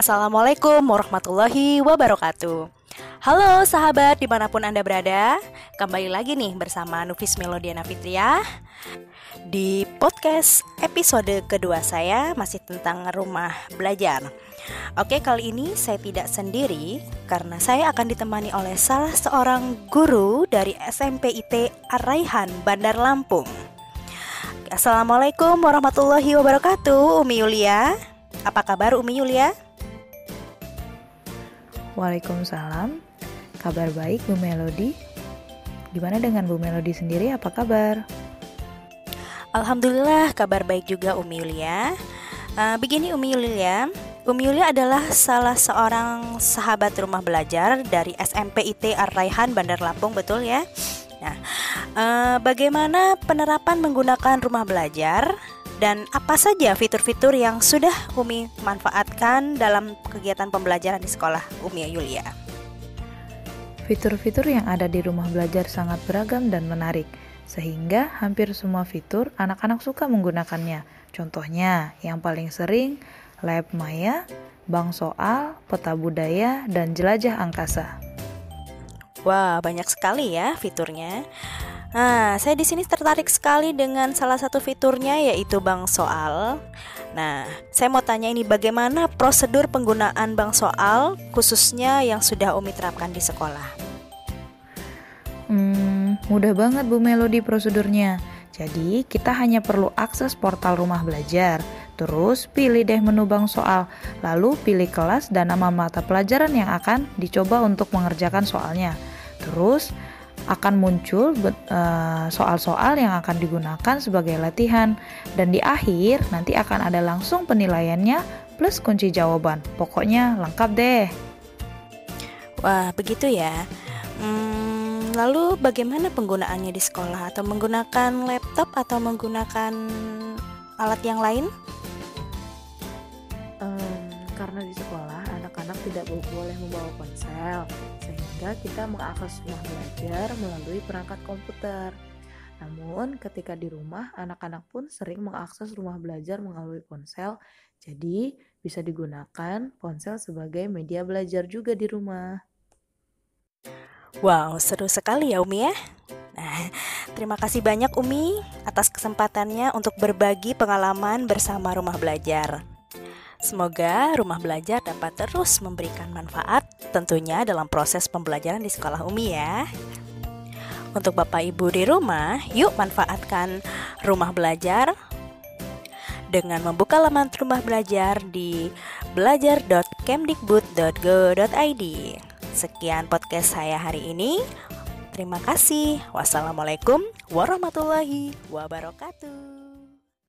Assalamualaikum warahmatullahi wabarakatuh. Halo sahabat di mana pun Anda berada Kembali lagi nih bersama Nufis Melodiana Fitriah Di podcast episode kedua saya masih tentang rumah belajar. Oke kali ini saya tidak sendiri Karena saya akan ditemani oleh salah seorang guru dari SMP IT Araihan Bandar Lampung. Assalamualaikum warahmatullahi wabarakatuh Umi Yulia. Apa kabar Umi Yulia? Waalaikumsalam. Kabar baik Bu Melodi. Gimana dengan Bu Melodi sendiri apa kabar? Alhamdulillah kabar baik juga Umi Yulia. Uh, begini Umi Yulia, Umi Yulia adalah salah seorang sahabat rumah belajar dari SMP IT Ar-Raihan Bandar Lampung, betul ya? Nah, uh, bagaimana penerapan menggunakan rumah belajar dan apa saja fitur-fitur yang sudah Umi manfaatkan dalam kegiatan pembelajaran di sekolah Umi Yulia? Fitur-fitur yang ada di rumah belajar sangat beragam dan menarik, sehingga hampir semua fitur anak-anak suka menggunakannya. Contohnya, yang paling sering lab maya, bank soal, peta budaya, dan jelajah angkasa. Wah, banyak sekali ya fiturnya. Nah, saya di sini tertarik sekali dengan salah satu fiturnya yaitu bank soal. Nah, saya mau tanya ini bagaimana prosedur penggunaan bank soal khususnya yang sudah Umi terapkan di sekolah? Hmm, mudah banget Bu Melodi prosedurnya. Jadi, kita hanya perlu akses portal rumah belajar, terus pilih deh menu bank soal, lalu pilih kelas dan nama mata pelajaran yang akan dicoba untuk mengerjakan soalnya. Terus, akan muncul eh, soal-soal yang akan digunakan sebagai latihan dan di akhir nanti akan ada langsung penilaiannya plus kunci jawaban. Pokoknya lengkap deh. Wah, begitu ya. Hmm, lalu bagaimana penggunaannya di sekolah atau menggunakan laptop atau menggunakan alat yang lain? Um, karena di sekolah anak-anak tidak boleh membawa ponsel sehingga kita mengakses rumah belajar melalui perangkat komputer. Namun, ketika di rumah, anak-anak pun sering mengakses rumah belajar melalui ponsel, jadi bisa digunakan ponsel sebagai media belajar juga di rumah. Wow, seru sekali ya Umi ya. Nah, terima kasih banyak Umi atas kesempatannya untuk berbagi pengalaman bersama rumah belajar. Semoga rumah belajar dapat terus memberikan manfaat tentunya dalam proses pembelajaran di sekolah Umi ya. Untuk Bapak Ibu di rumah, yuk manfaatkan rumah belajar dengan membuka laman rumah belajar di belajar.kemdikbud.go.id. Sekian podcast saya hari ini. Terima kasih. Wassalamualaikum warahmatullahi wabarakatuh.